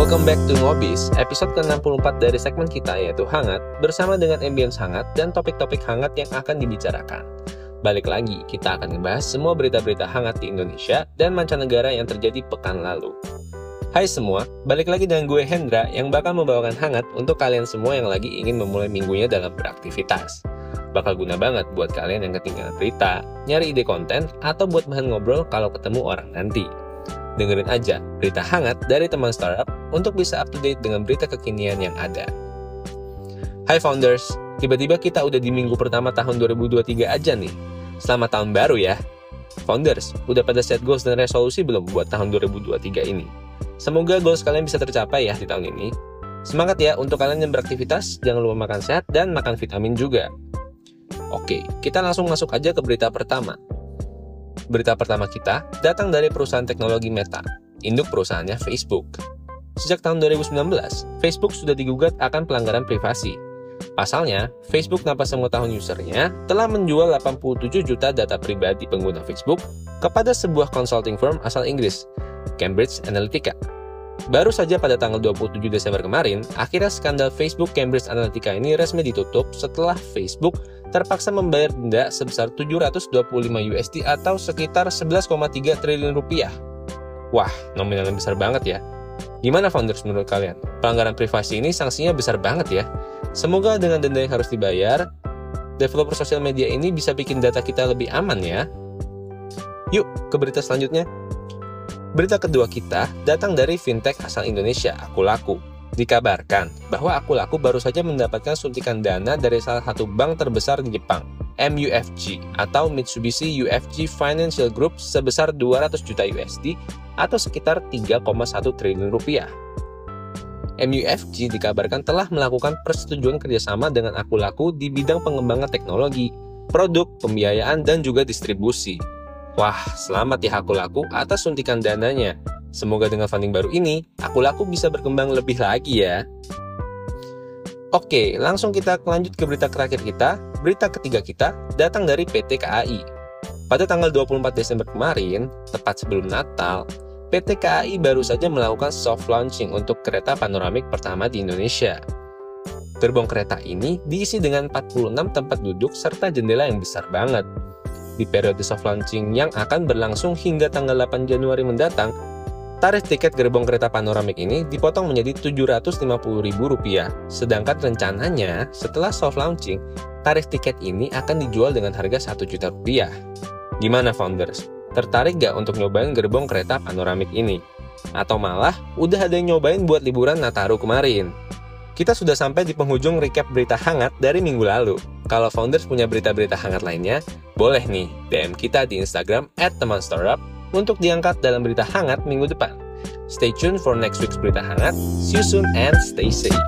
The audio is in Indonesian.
Welcome back to Ngobis, episode ke-64 dari segmen kita yaitu Hangat, bersama dengan ambience hangat dan topik-topik hangat yang akan dibicarakan. Balik lagi, kita akan membahas semua berita-berita hangat di Indonesia dan mancanegara yang terjadi pekan lalu. Hai semua, balik lagi dengan gue Hendra yang bakal membawakan hangat untuk kalian semua yang lagi ingin memulai minggunya dalam beraktivitas. Bakal guna banget buat kalian yang ketinggalan berita, nyari ide konten, atau buat bahan ngobrol kalau ketemu orang nanti. Dengerin aja berita hangat dari teman startup untuk bisa up to date dengan berita kekinian yang ada. Hai founders, tiba-tiba kita udah di minggu pertama tahun 2023 aja nih. Selamat tahun baru ya. Founders, udah pada set goals dan resolusi belum buat tahun 2023 ini? Semoga goals kalian bisa tercapai ya di tahun ini. Semangat ya untuk kalian yang beraktivitas, jangan lupa makan sehat dan makan vitamin juga. Oke, kita langsung masuk aja ke berita pertama. Berita pertama kita datang dari perusahaan teknologi Meta, induk perusahaannya Facebook. Sejak tahun 2019, Facebook sudah digugat akan pelanggaran privasi. Pasalnya, Facebook tanpa tahun usernya telah menjual 87 juta data pribadi pengguna Facebook kepada sebuah consulting firm asal Inggris, Cambridge Analytica. Baru saja pada tanggal 27 Desember kemarin, akhirnya skandal Facebook Cambridge Analytica ini resmi ditutup setelah Facebook terpaksa membayar denda sebesar 725 USD atau sekitar 11,3 triliun rupiah. Wah, nominal yang besar banget ya. Gimana founders menurut kalian? Pelanggaran privasi ini sanksinya besar banget ya. Semoga dengan denda yang harus dibayar, developer sosial media ini bisa bikin data kita lebih aman ya. Yuk, ke berita selanjutnya. Berita kedua kita datang dari fintech asal Indonesia, Akulaku. Dikabarkan bahwa Akulaku baru saja mendapatkan suntikan dana dari salah satu bank terbesar di Jepang, MUFG atau Mitsubishi UFG Financial Group sebesar 200 juta USD atau sekitar 3,1 triliun rupiah. MUFG dikabarkan telah melakukan persetujuan kerjasama dengan Akulaku di bidang pengembangan teknologi, produk, pembiayaan, dan juga distribusi. Wah, selamat ya Akulaku atas suntikan dananya. Semoga dengan funding baru ini, aku laku bisa berkembang lebih lagi ya. Oke, langsung kita lanjut ke berita terakhir kita. Berita ketiga kita datang dari PT KAI. Pada tanggal 24 Desember kemarin, tepat sebelum Natal, PT KAI baru saja melakukan soft launching untuk kereta panoramik pertama di Indonesia. Gerbong kereta ini diisi dengan 46 tempat duduk serta jendela yang besar banget. Di periode soft launching yang akan berlangsung hingga tanggal 8 Januari mendatang, Tarif tiket gerbong kereta panoramik ini dipotong menjadi Rp750.000, sedangkan rencananya setelah soft launching, tarif tiket ini akan dijual dengan harga 1 juta rupiah. Gimana founders? Tertarik gak untuk nyobain gerbong kereta panoramik ini? Atau malah udah ada yang nyobain buat liburan Nataru kemarin? Kita sudah sampai di penghujung recap berita hangat dari minggu lalu. Kalau founders punya berita-berita hangat lainnya, boleh nih DM kita di Instagram at teman startup untuk diangkat dalam berita hangat minggu depan. Stay tuned for next week's berita hangat. See you soon and stay safe.